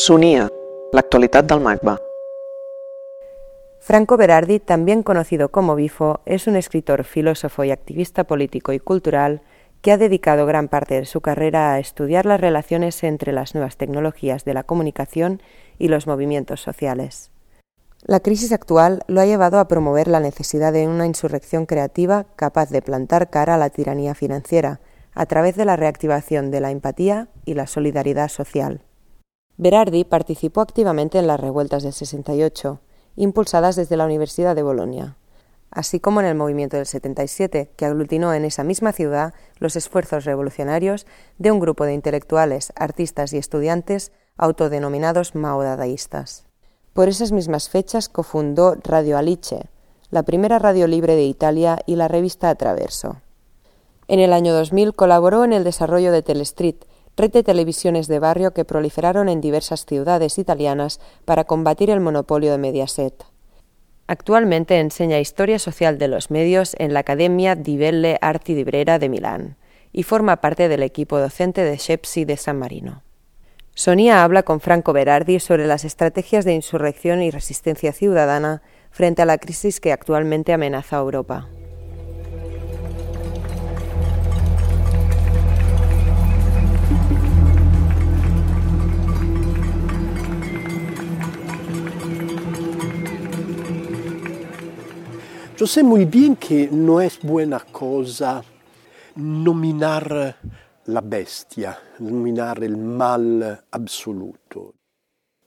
Sonia, la actualidad del MACBA. Franco Berardi, también conocido como Bifo, es un escritor, filósofo y activista político y cultural que ha dedicado gran parte de su carrera a estudiar las relaciones entre las nuevas tecnologías de la comunicación y los movimientos sociales. La crisis actual lo ha llevado a promover la necesidad de una insurrección creativa capaz de plantar cara a la tiranía financiera, a través de la reactivación de la empatía y la solidaridad social. Berardi participó activamente en las revueltas del 68, impulsadas desde la Universidad de Bolonia, así como en el movimiento del 77, que aglutinó en esa misma ciudad los esfuerzos revolucionarios de un grupo de intelectuales, artistas y estudiantes autodenominados maodadaístas. Por esas mismas fechas cofundó Radio Alice, la primera radio libre de Italia y la revista Atraverso. En el año 2000 colaboró en el desarrollo de Telestreet, red de televisiones de barrio que proliferaron en diversas ciudades italianas para combatir el monopolio de Mediaset. Actualmente enseña Historia Social de los Medios en la Academia di Belle Arti di Brera de Milán y forma parte del equipo docente de Shepsi de San Marino. Sonia habla con Franco Berardi sobre las estrategias de insurrección y resistencia ciudadana frente a la crisis que actualmente amenaza a Europa. Yo sé muy bien que no es buena cosa nominar la bestia, nominar el mal absoluto.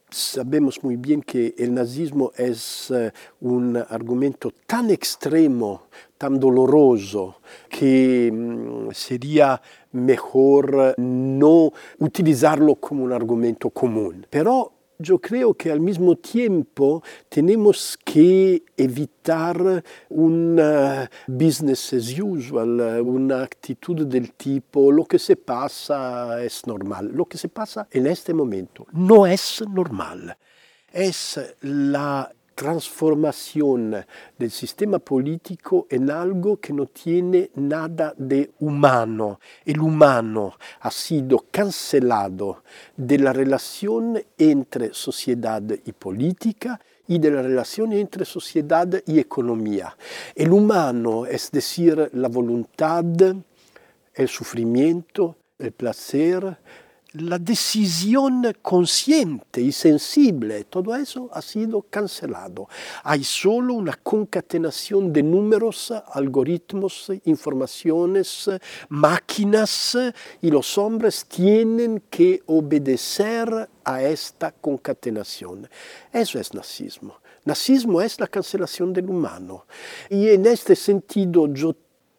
Sabemos muy bien que el nazismo es eh, un argumento tan extremo, tan doloroso, que mm, sería mejor no utilizarlo como un argumento común. Pero yo creo que al mismo tiempo tenemos que evitar un uh, business as usual, una actitud del tipo lo que se pasa es normal. Lo que se pasa en este momento no es normal. Es la transformación del sistema político en algo que no tiene nada de humano. El humano ha sido cancelado de la relación entre sociedad y política y de la relación entre sociedad y economía. El humano, es decir, la voluntad, el sufrimiento, el placer, la decisión consciente y sensible, todo eso ha sido cancelado. Hay solo una concatenación de números, algoritmos, informaciones, máquinas, y los hombres tienen que obedecer a esta concatenación. Eso es nazismo. Nazismo es la cancelación del humano. Y en este sentido yo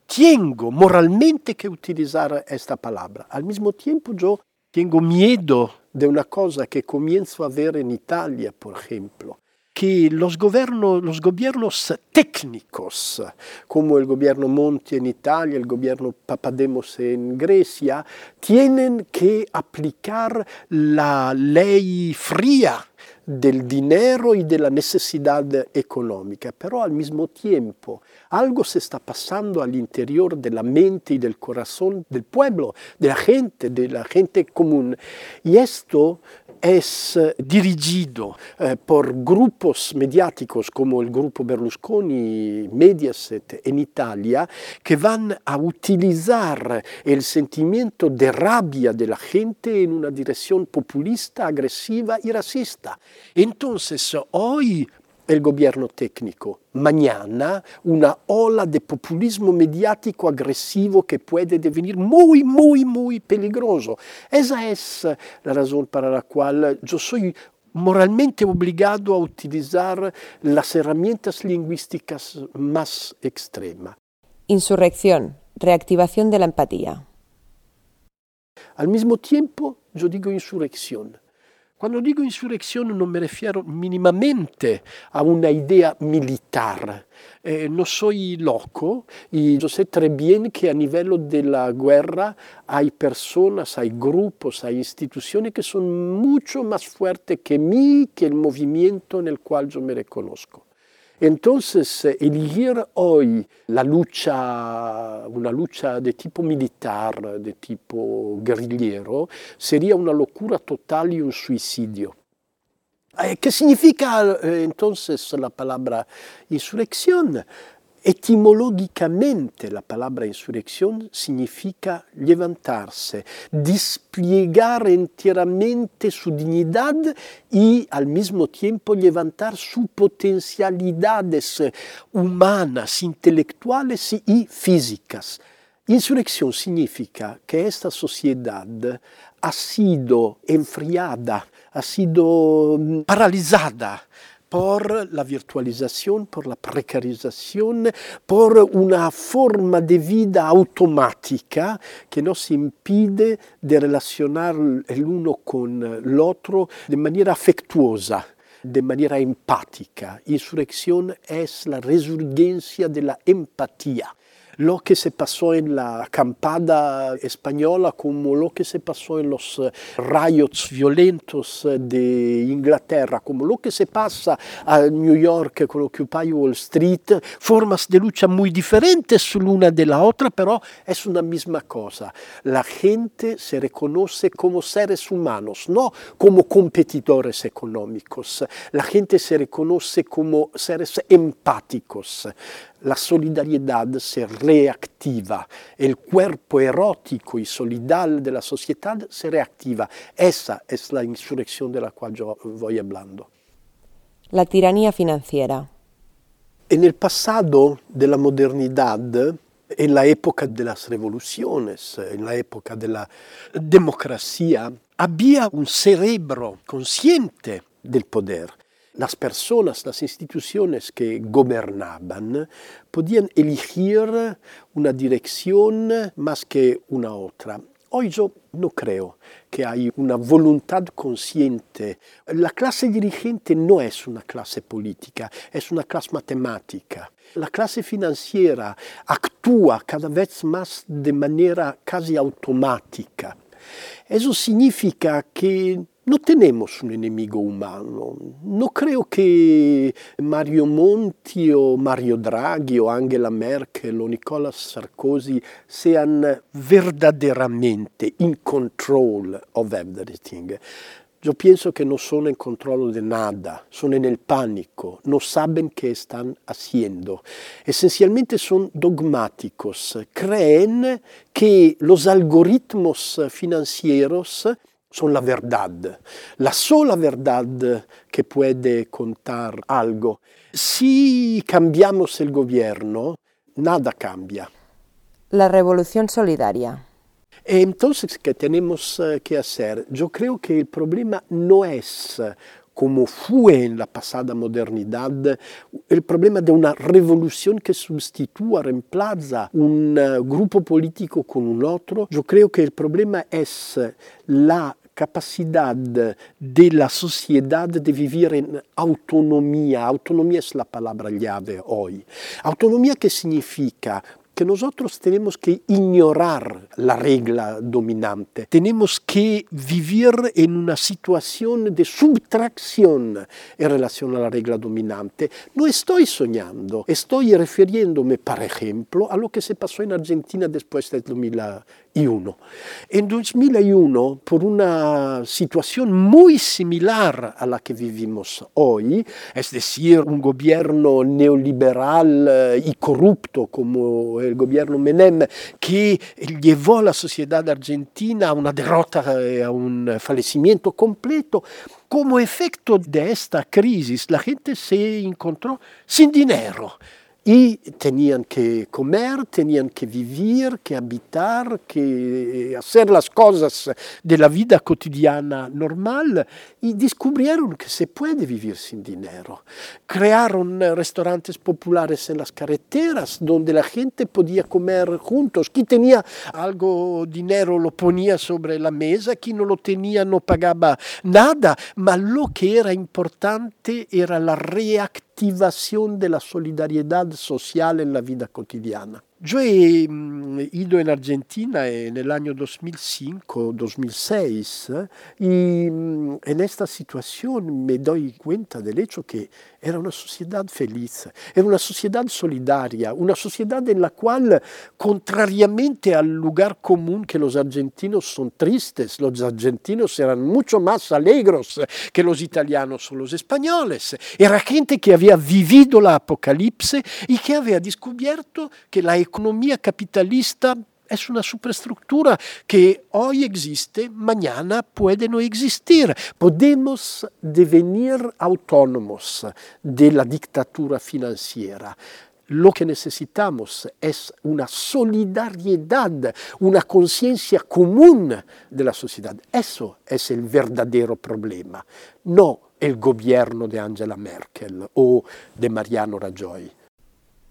tengo moralmente que utilizar esta palabra. Al mismo tiempo yo tengo miedo de una cosa que comienzo a ver en Italia, por ejemplo, que los gobiernos, técnicos, como el gobierno Monti en Italia, el gobierno Papademos en Grecia, tienen que aplicar la ley fría del dinero y de la necesidad económica, pero al mismo tiempo algo se está pasando al interior de la mente y del corazón del pueblo, de la gente, de la gente común. Y esto es dirigido eh, por grupos mediáticos como el grupo Berlusconi, Mediaset en Italia, que van a utilizar el sentimiento de rabia de la gente en una dirección populista, agresiva y racista. Entonces, hoy el gobierno técnico. Mañana una ola de populismo mediático agresivo que puede devenir muy, muy, muy peligroso. Esa es la razón para la cual yo soy moralmente obligado a utilizar las herramientas lingüísticas más extremas. Insurrección, reactivación de la empatía. Al mismo tiempo, yo digo insurrección Cuando digo insurrección no me refiero mínimamente a una idea militar. Eh, no soy loco y yo sé très bien que a nivel de la guerra hay personas, hay grupos, hay instituciones que son mucho más fuertes que mí, que el movimiento en el cual yo me reconozco. Entonces, elegir hoy la lucha, una lucha de tipo militar, de tipo guerrillero, sería una locura total y un suicidio. Eh, ¿Qué significa eh, entonces la palabra insurrección? Etimológicamente la palabra insurrección significa levantarse, desplegar enteramente su dignidad y al mismo tiempo levantar sus potencialidades humanas, intelectuales y físicas. Insurrección significa que esta sociedad ha sido enfriada, ha sido mm, paralizada por la virtualización, por la precarización, por una forma de vida automática que nos impide de relacionar el uno con el otro de manera afectuosa de manera empática. Insurrección es la resurgencia de la empatía lo que se pasó en la acampada española como lo que se pasó en los eh, riots violentos eh, de Inglaterra, como lo que se pasa a New York con Occupy Wall Street, formas de lucha muy diferentes l'una de la otra, pero es una misma cosa. La gente se reconoce como seres humanos, no como competidores económicos. La gente se reconoce como seres empáticos la solidariedad se reactiva, el cuerpo erótico y solidal de la sociedad se reactiva. Esa es la insurrección de la cual yo voy hablando. La tiranía financiera. En el pasado de la modernidad, en la época de las revoluciones, en la época de la democracia, había un cerebro consciente del poder las personas, las instituciones que gobernaban podían elegir una dirección más que una otra. Hoy yo no creo que hay una voluntad consciente. La clase dirigente no es una clase política, es una clase matemática. La clase financiera actúa cada vez más de manera casi automática. Eso significa que no tenemos un enemigo humano. No creo que Mario Monti o Mario Draghi o Angela Merkel o Nicolas Sarkozy sean verdaderamente in control of everything. Yo pienso que no son en control de nada, son en el pánico, no saben qué están haciendo. Esencialmente son dogmáticos, creen que los algoritmos financieros son la verdad, la sola verdad que puede contar algo. Si cambiamos el gobierno, nada cambia. La revolución solidaria. Entonces, ¿qué tenemos eh, que hacer? Yo creo que el problema no es como fue en la pasada modernidad, el problema de una revolución que sustituya, reemplaza un eh, grupo político con un otro. Yo creo que el problema es la capacidad de la sociedad de vivir en autonomía. Autonomía es la palabra llave hoy. Autonomía que significa que nosotros tenemos que ignorar la regla dominante, tenemos que vivir en una situación de subtracción en relación a la regla dominante. No estoy soñando, estoy refiriéndome, por ejemplo, a lo que se pasó en Argentina después del 2001. En 2001, por una situación muy similar a la que vivimos hoy, es decir, un gobierno neoliberal y corrupto como el gobierno Menem, que llevó a la sociedad argentina a una derrota, a un fallecimiento completo, como efecto de esta crisis la gente se encontró sin dinero y tenían que comer, tenían que vivir, que habitar, que hacer las cosas de la vida cotidiana normal y descubrieron que se puede vivir sin dinero. Crearon restaurantes populares en las carreteras donde la gente podía comer juntos. Quien tenía algo dinero lo ponía sobre la mesa, quien no lo tenía no pagaba nada, ma lo que era importante era la reactivación de la solidaridad social en la vida cotidiana. Yo he mm, en Argentina en año 2005-2006 y mm, en esta situación me doy cuenta del hecho que era una sociedad feliz, era una sociedad solidaria, una sociedad en la contrariamente al lugar común que los argentinos son tristes, los argentinos eran mucho más alegres que los italianos o los españoles. Era gente que había vivido la apocalipse y que había que la economía capitalista es una superestructura que hoy existe, mañana puede no existir. Podemos devenir autónomos de la dictadura financiera. Lo que necesitamos es una solidaridad, una conciencia común de la sociedad. Eso es el verdadero problema, no el gobierno de Angela Merkel o de Mariano Rajoy.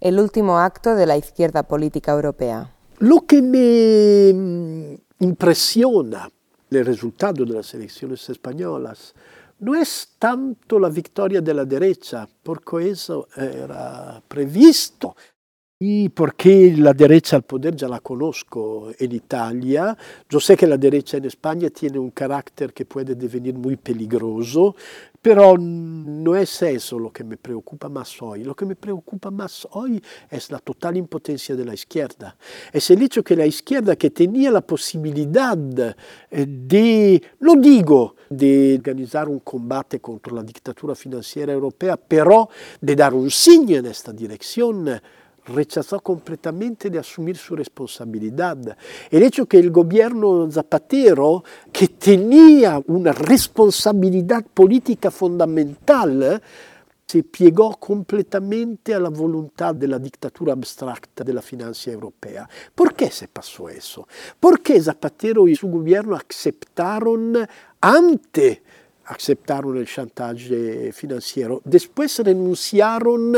El último acto de la izquierda política europea. Lo que me mm, impresiona el resultado de las elecciones españolas no es tanto la victoria de la derecha, porque eso era previsto. Porque la derecha al poder ya la conozco en Italia, yo sé que la derecha en España tiene un carácter que puede devenir muy peligroso, pero no es eso lo que me preocupa más hoy. Lo que me preocupa más hoy es la total impotencia de la izquierda. Es el hecho que la izquierda que tenía la posibilidad eh, de, lo digo, de organizar un combate contra la dictadura financiera europea, pero de dar un signo en esta dirección, rechazó completamente de asumir su responsabilidad. El hecho que el gobierno Zapatero, que tenía una responsabilidad política fundamental, se piegó completamente a la voluntad de la dictadura abstracta de la financia europea. ¿Por qué se pasó eso? Porque Zapatero y su gobierno aceptaron ante aceptaron el chantaje financiero. Después renunciaron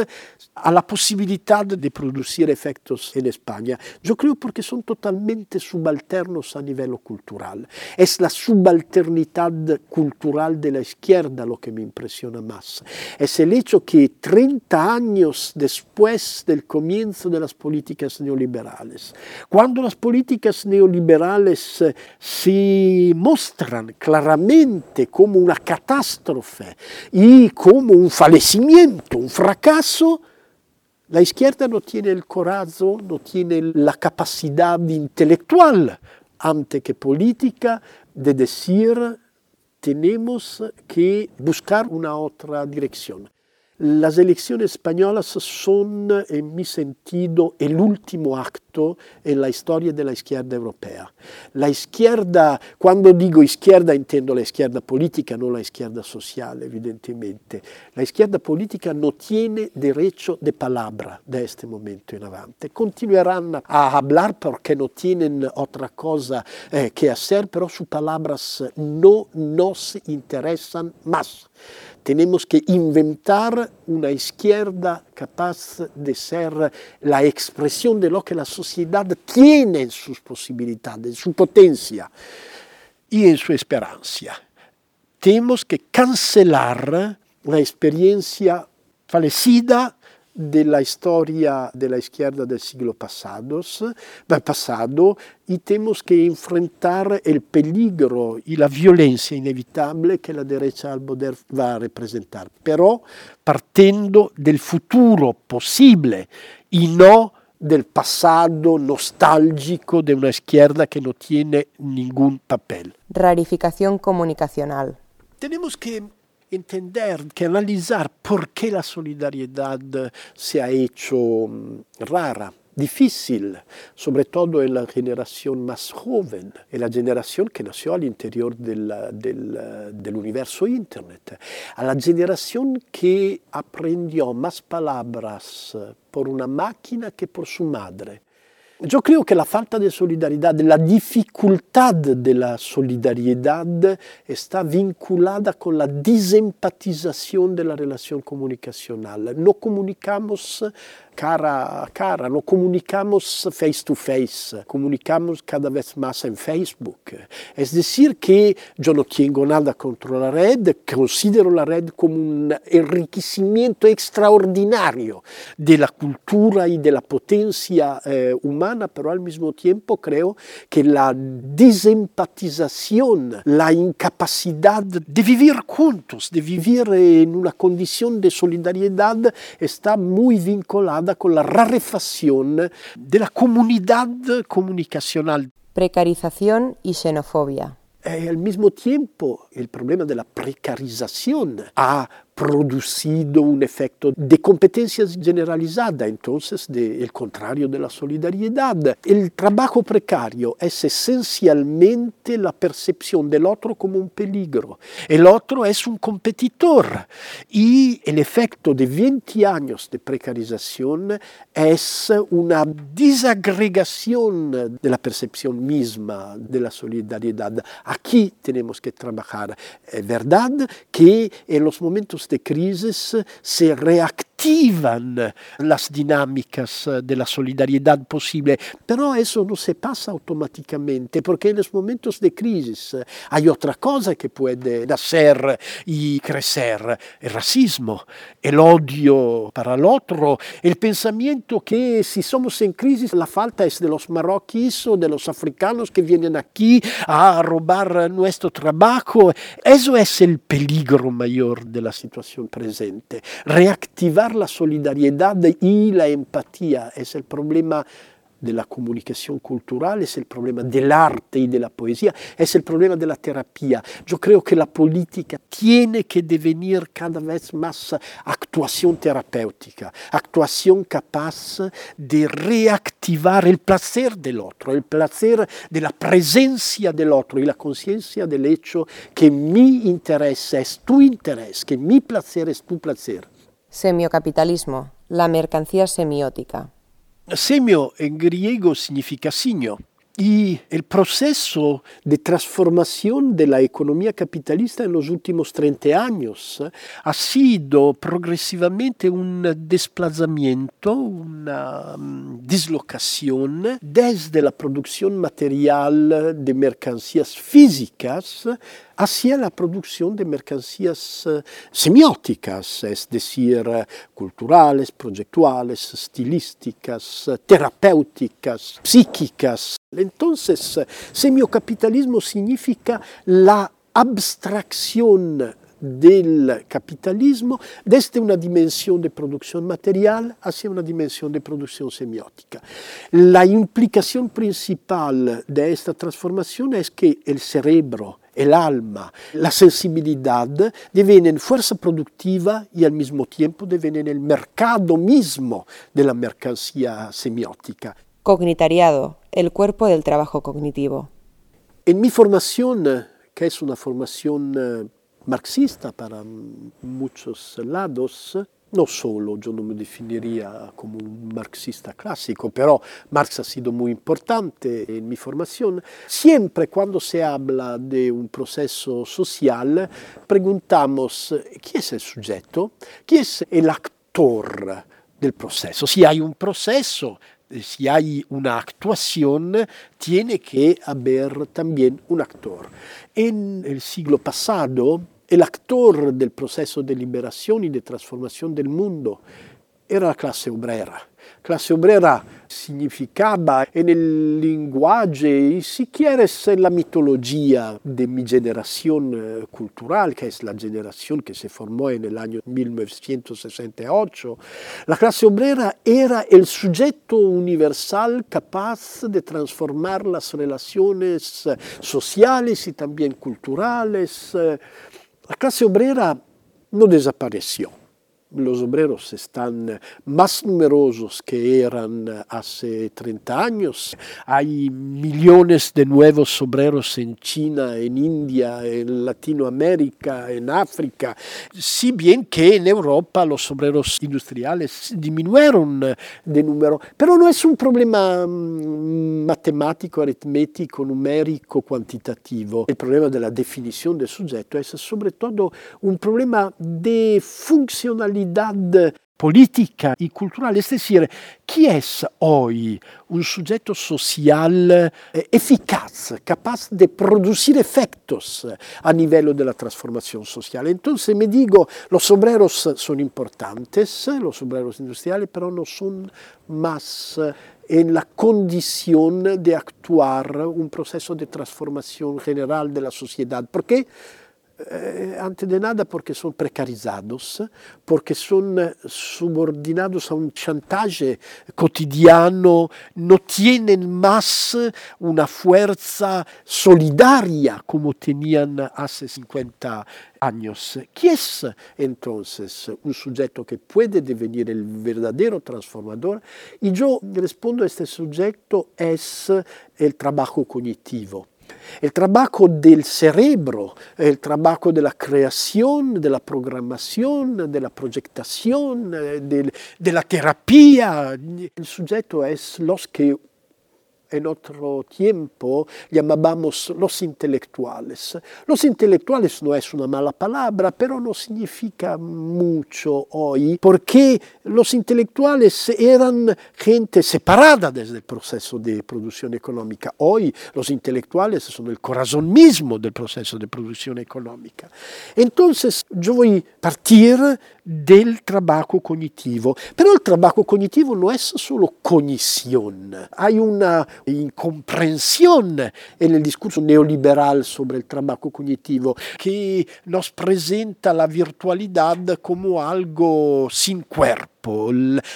a la posibilidad de producir efectos en España. Yo creo porque son totalmente subalternos a nivel cultural. Es la subalternidad cultural de la izquierda lo que me impresiona más. Es el hecho que 30 años después del comienzo de las políticas neoliberales, cuando las políticas neoliberales se muestran claramente como una catástrofe y como un fallecimiento, un fracaso, la izquierda no tiene el coraje, no tiene la capacidad intelectual, antes que política, de decir tenemos que buscar una otra dirección. Las elecciones españolas son, en mi sentido, el último acto en la historia de la izquierda europea. La izquierda, cuando digo izquierda, entiendo la izquierda política, no la izquierda social, evidentemente. La izquierda política no tiene derecho de palabra de este momento en adelante. Continuarán a hablar porque no tienen otra cosa eh, que hacer, pero sus palabras no nos interesan más. Tenemos que inventar una izquierda capaz de ser la expresión de lo que la sociedad tiene en sus posibilidades, en su potencia y en su esperanza. Tenemos que cancelar la experiencia fallecida de la historia de la izquierda del siglo pasados, pasado y tenemos que enfrentar el peligro y la violencia inevitable que la derecha al poder va a representar, pero partiendo del futuro posible y no del pasado nostálgico de una izquierda que no tiene ningún papel. Rarificación comunicacional. Tenemos que entender, que analizar por qué la solidaridad se ha hecho mm, rara, difícil, sobre todo en la generación más joven, en la generación que nació al del, del, del, Internet, a la generación que aprendió más palabras por una máquina que por su madre. Yo creo que la falta de solidaridad, la dificultad de la solidaridad está vinculada con la desempatización de la relación comunicacional. No comunicamos cara a cara, no comunicamos face to face, comunicamos cada vez más en Facebook. Es decir, que yo no tengo nada contra la red, considero la red como un enriquecimiento extraordinario de la cultura y de la potencia eh, humana, pero al mismo tiempo creo que la desempatización, la incapacidad de vivir juntos, de vivir en una condición de solidaridad, está muy vinculada con la rarefacción de la comunidad comunicacional. Precarización y xenofobia. Y al mismo tiempo el problema de la precarización ha producido un efecto de competencia generalizada, entonces de, el contrario de la solidaridad. El trabajo precario es esencialmente la percepción del otro como un peligro. El otro es un competidor y el efecto de 20 años de precarización es una desagregación de la percepción misma de la solidaridad. Aquí tenemos que trabajar. Es verdad que en los momentos de crisis se reactivan las dinámicas de la solidaridad posible, pero eso no se pasa automáticamente, porque en los momentos de crisis hay otra cosa que puede nacer y crecer, el racismo, el odio para el otro, el pensamiento que si somos en crisis la falta es de los marroquíes o de los africanos que vienen aquí a robar nuestro trabajo. Eso es el peligro mayor de la situación presente. Reactivar la solidaridad y la empatía es el problema de la comunicación cultural, es el problema del arte y de la poesía, es el problema de la terapia. Yo creo que la política tiene que devenir cada vez más actuación terapéutica, actuación capaz de reactivar el placer del otro, el placer de la presencia del otro y la conciencia del hecho que mi interés es tu interés, que mi placer es tu placer. Semiocapitalismo, la mercancía semiótica. Semio en griego significa signo. Y el proceso de transformación de la economía capitalista en los últimos 30 años eh, ha sido progresivamente un desplazamiento, una mm, dislocación desde la producción material de mercancías físicas hacia la producción de mercancías eh, semióticas, es decir, eh, culturales, proyectuales, estilísticas, terapéuticas, psíquicas. Entonces, semiocapitalismo significa la abstracción del capitalismo desde una dimensión de producción material hacia una dimensión de producción semiótica. La implicación principal de esta transformación es que el cerebro, el alma, la sensibilidad divenen fuerza productiva y al mismo tiempo divenen el mercado mismo de la mercancía semiótica. Cognitariado, el cuerpo del trabajo cognitivo. En mi formación, que es una formación eh, marxista para muchos lados, no solo, yo no me definiría como un marxista clásico, pero Marx ha sido muy importante en mi formación. Siempre cuando se habla de un proceso social, preguntamos, ¿quién es el sujeto? ¿Quién es el actor del proceso? Si hay un proceso, si hay una actuación, tiene que haber también un actor. En el siglo pasado, el actor del proceso de liberación y de transformación del mundo era la clase obrera. Clase obrera significaba en el lenguaje y si quieres en la mitología de mi generación eh, cultural, que es la se formó en el año 1968, la clase obrera era el sujeto universal capaz de transformar las relaciones eh, sociales y también culturales. Eh, la clase obrera no desapareció los obreros están más numerosos que eran hace 30 años. Hay millones de nuevos obreros en China, en India, en Latinoamérica, en África, si bien que en Europa los obreros industriales disminuyeron de número, pero no es un problema mm, matemático, aritmético, numérico, cuantitativo. El problema de la definición del sujeto es sobre todo un problema de funcionalidad política y cultural, es decir, ¿quién es hoy un sujeto social eh, eficaz, capaz de producir efectos a nivel de la transformación social? Entonces me digo, los obreros son importantes, los obreros industriales, pero no son más en la condición de actuar un proceso de transformación general de la sociedad. ¿Por qué? Eh, antes de nada porque son precarizados, porque son subordinados a un chantaje cotidiano, no tienen más una fuerza solidaria como tenían hace 50 años. ¿Quién es entonces un sujeto que puede devenir el verdadero transformador? Y yo respondo a este sujeto es el trabajo cognitivo. El trabajo del cerebro, el trabajo de la creación, de la programación, de la proyectación, de, la terapia. El sujeto es los que en otro tiempo llamábamos los intelectuales. Los intelectuales no es una mala palabra, pero no significa mucho hoy, porque los intelectuales eran gente separada desde el proceso de producción económica. Hoy los intelectuales son el corazón mismo del proceso de producción económica. Entonces yo voy a partir del trabajo cognitivo, pero el trabajo cognitivo no es solo cognición, hay una incomprensión en el discurso neoliberal sobre el trabajo cognitivo que nos presenta la virtualidad como algo sin cuerpo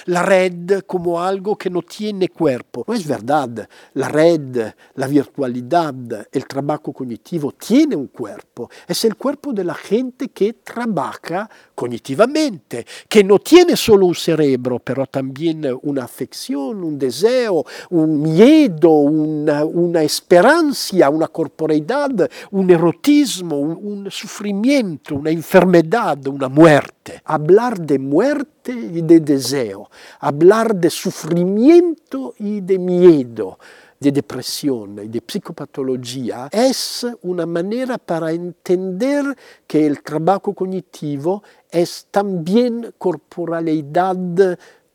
la red como algo que no tiene cuerpo. No es verdad, la red, la virtualidad, el trabajo cognitivo tiene un cuerpo, es el cuerpo de la gente que trabaja cognitivamente, que no tiene solo un cerebro, pero también una afección, un deseo, un miedo, una, una esperanza, una corporeidad, un erotismo, un, un sufrimiento, una enfermedad, una muerte. Hablar de muerte y de deseo, hablar de sufrimiento y de miedo, de depresión y de psicopatología, es una manera para entender que el trabajo cognitivo es también corporalidad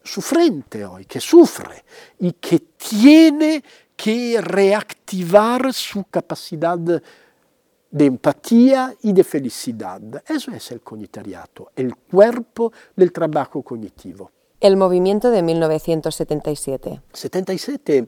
sufrente hoy, que sufre y que tiene que reactivar su capacidad de empatía y de felicidad. Eso es el cognitariato, el cuerpo del trabajo cognitivo. El movimiento de 1977. 77,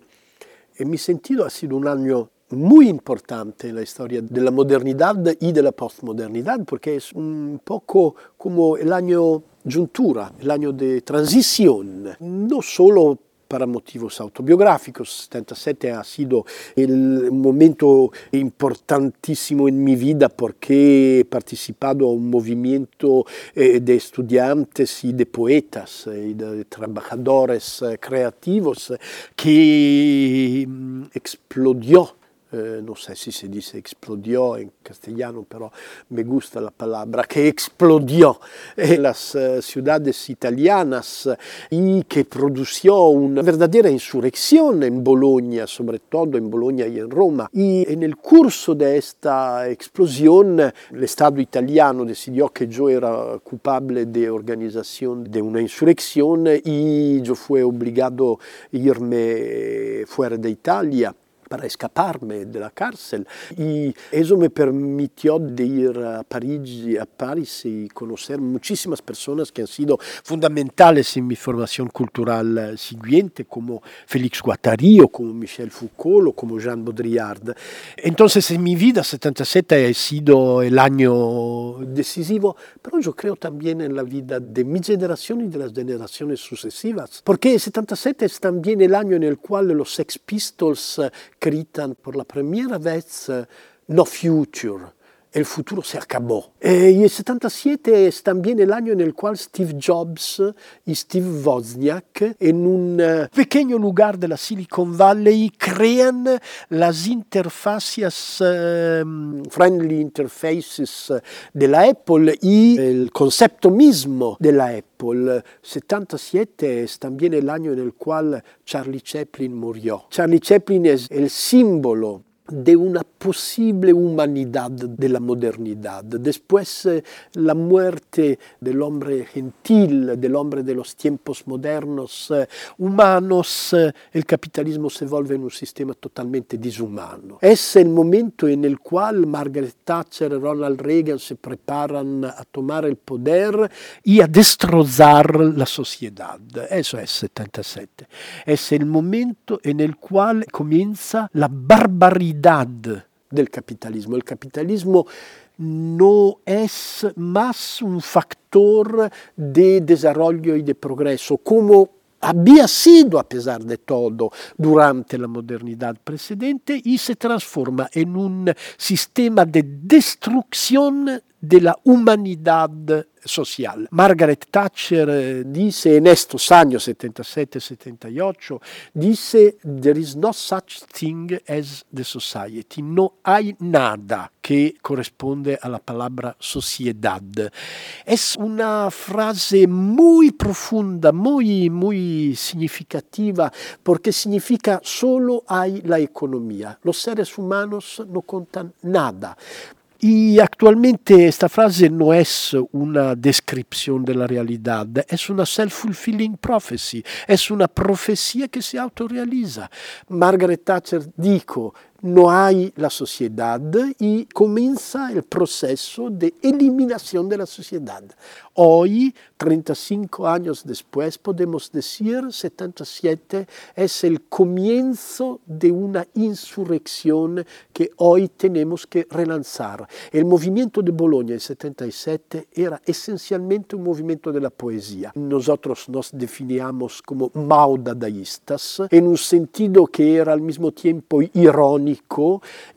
en mi sentido, ha sido un año muy importante en la historia de la modernidad y de la postmodernidad, porque es un poco como el año juntura, el año de transición, no solo para motivos autobiográficos. 77 ha sido el momento importantísimo en mi vida porque he participado a un movimiento eh, de estudiantes y poetas y de trabajadores creativos que mm, explodió eh, no sé si se dice explodió en castellano, pero me gusta la palabra, que explodió en las ciudades italianas y que produjo una verdadera insurrección en Bologna, todo en Bologna y en Roma. Y en el curso de esta explosión, italiano decidió que yo era culpable de organización de una insurrección y yo fui obligado a irme fuera de para escaparme de la cárcel. Y eso me permitió de a París, a París y conocer muchísimas personas que han sido fundamentales en mi formación cultural eh, siguiente, como Félix Guattari o como Michel Foucault o como Jean Baudrillard. Entonces en mi vida 77 ha sido el año decisivo, pero yo creo también en la vida de mi generación y de las generaciones sucesivas, porque 77 es también el año en el cual Sex Pistols gritan por la primera vez uh, No Future. El futuro se acabó. Eh, y el 77 es también el año en el cual Steve Jobs y Steve Wozniak en un uh, pequeño lugar de la Silicon Valley crean las interfaces, uh, friendly interfaces de la Apple y el concepto mismo de la Apple. 77 es también el año en el cual Charlie Chaplin murió. Charlie Chaplin es el símbolo de una posible humanidad de la modernidad. Después la muerte del hombre gentil, del hombre de los tiempos modernos, humanos, el capitalismo se vuelve en un sistema totalmente dishumano. Es el momento en el cual Margaret Thatcher y Ronald Reagan se preparan a tomar el poder y a destrozar la sociedad. Eso es 77. Es el momento en el cual comienza la barbaridad del capitalismo. El capitalismo no es más un factor de desarrollo y de progreso, como había sido a pesar de todo durante la modernidad precedente y se transforma en un sistema de destrucción de la humanidad social. Margaret Thatcher eh, dice en estos años 77-78, dice, there is no such thing as the society, no hay nada que corresponde a la palabra sociedad. Es una frase muy profunda, muy, muy significativa, porque significa solo hay la economía. Los seres humanos no contan nada. Y actualmente esta frase no es una descripción de la es una self-fulfilling prophecy, es una profecía que se autorrealiza. Margaret Thatcher dijo, no hay la sociedad y comienza el proceso de eliminación de la sociedad. Hoy, 35 años después, podemos decir 77 es el comienzo de una insurrección que hoy tenemos que relanzar. El movimiento de Bologna en 77 era esencialmente un movimiento de la poesía. Nosotros nos definíamos como maudadaístas en un sentido que era al mismo tiempo irónico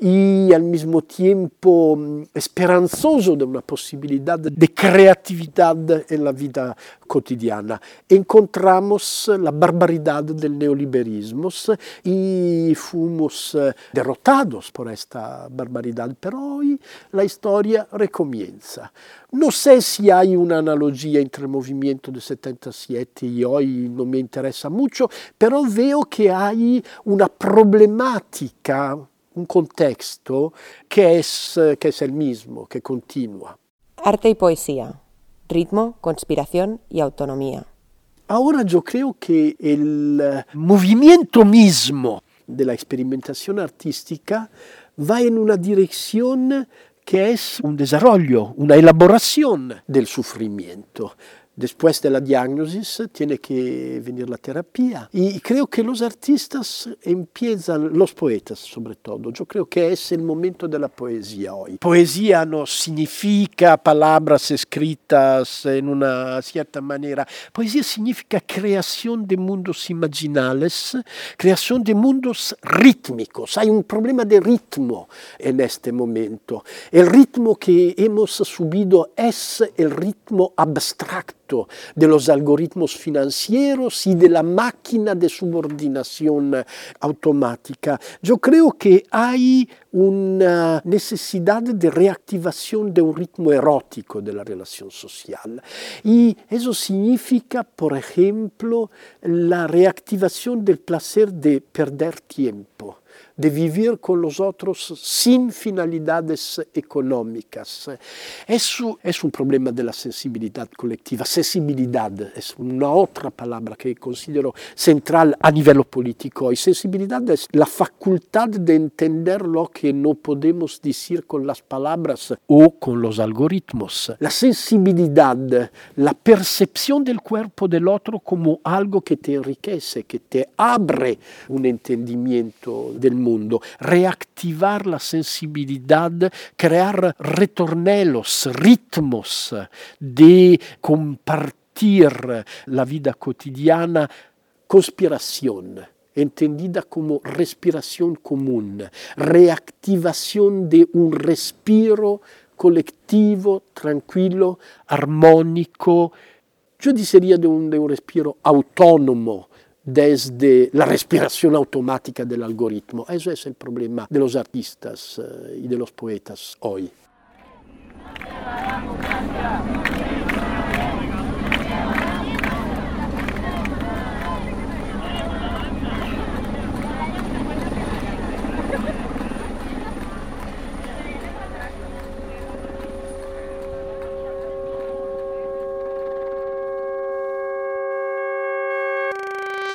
y al mismo tiempo mm, esperanzoso de una posibilidad de creatividad en la vida cotidiana. Encontramos la barbaridad del neoliberismo y fuimos derrotados por esta barbaridad, pero hoy la historia recomienza. No sé si hay una analogía entre el movimiento de 77 y hoy, no me interesa mucho, pero veo que hay una problemática, un contexto que es, que es el mismo, que continúa. Arte y poesía ritmo, conspiración y autonomía. Ahora yo creo que el eh, movimiento mismo de la experimentación artística va en una dirección que es un desarrollo, una elaboración del sufrimiento. Después de la diagnosis tiene que venir la terapia. Y creo que los artistas empiezan, los poetas sobre todo, yo creo que es el momento de la poesía hoy. Poesía no significa palabras escritas en una cierta manera. Poesía significa creación de mundos imaginales, creación de mundos rítmicos. Hay un problema de ritmo en este momento. El ritmo que hemos subido es el ritmo abstracto de los algoritmos financieros y de la máquina de subordinación automática. Yo creo que hay una necesidad de reactivación de un ritmo erótico de la relación social. Y eso significa, por ejemplo, la reactivación del placer de perder tiempo de vivir con los otros sin finalidades económicas. Eso es un problema de la sensibilidad colectiva. Sensibilidad es una otra palabra que considero central a nivel político. Y sensibilidad es la facultad de entender lo que no podemos decir con las palabras o con los algoritmos. La sensibilidad, la percepción del cuerpo del otro como algo que te enriquece, que te abre un entendimiento del mundo mundo, reactivar la sensibilidad, crear retornelos, ritmos de compartir la vida cotidiana, conspiración entendida como respiración común, reactivación de un respiro colectivo, tranquilo, armónico. Yo diría de un, un respiro autónomo desde la respiración automática del algoritmo. Eso es el problema de los artistas eh, y de los poetas hoy.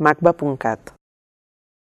Magba Pungkat.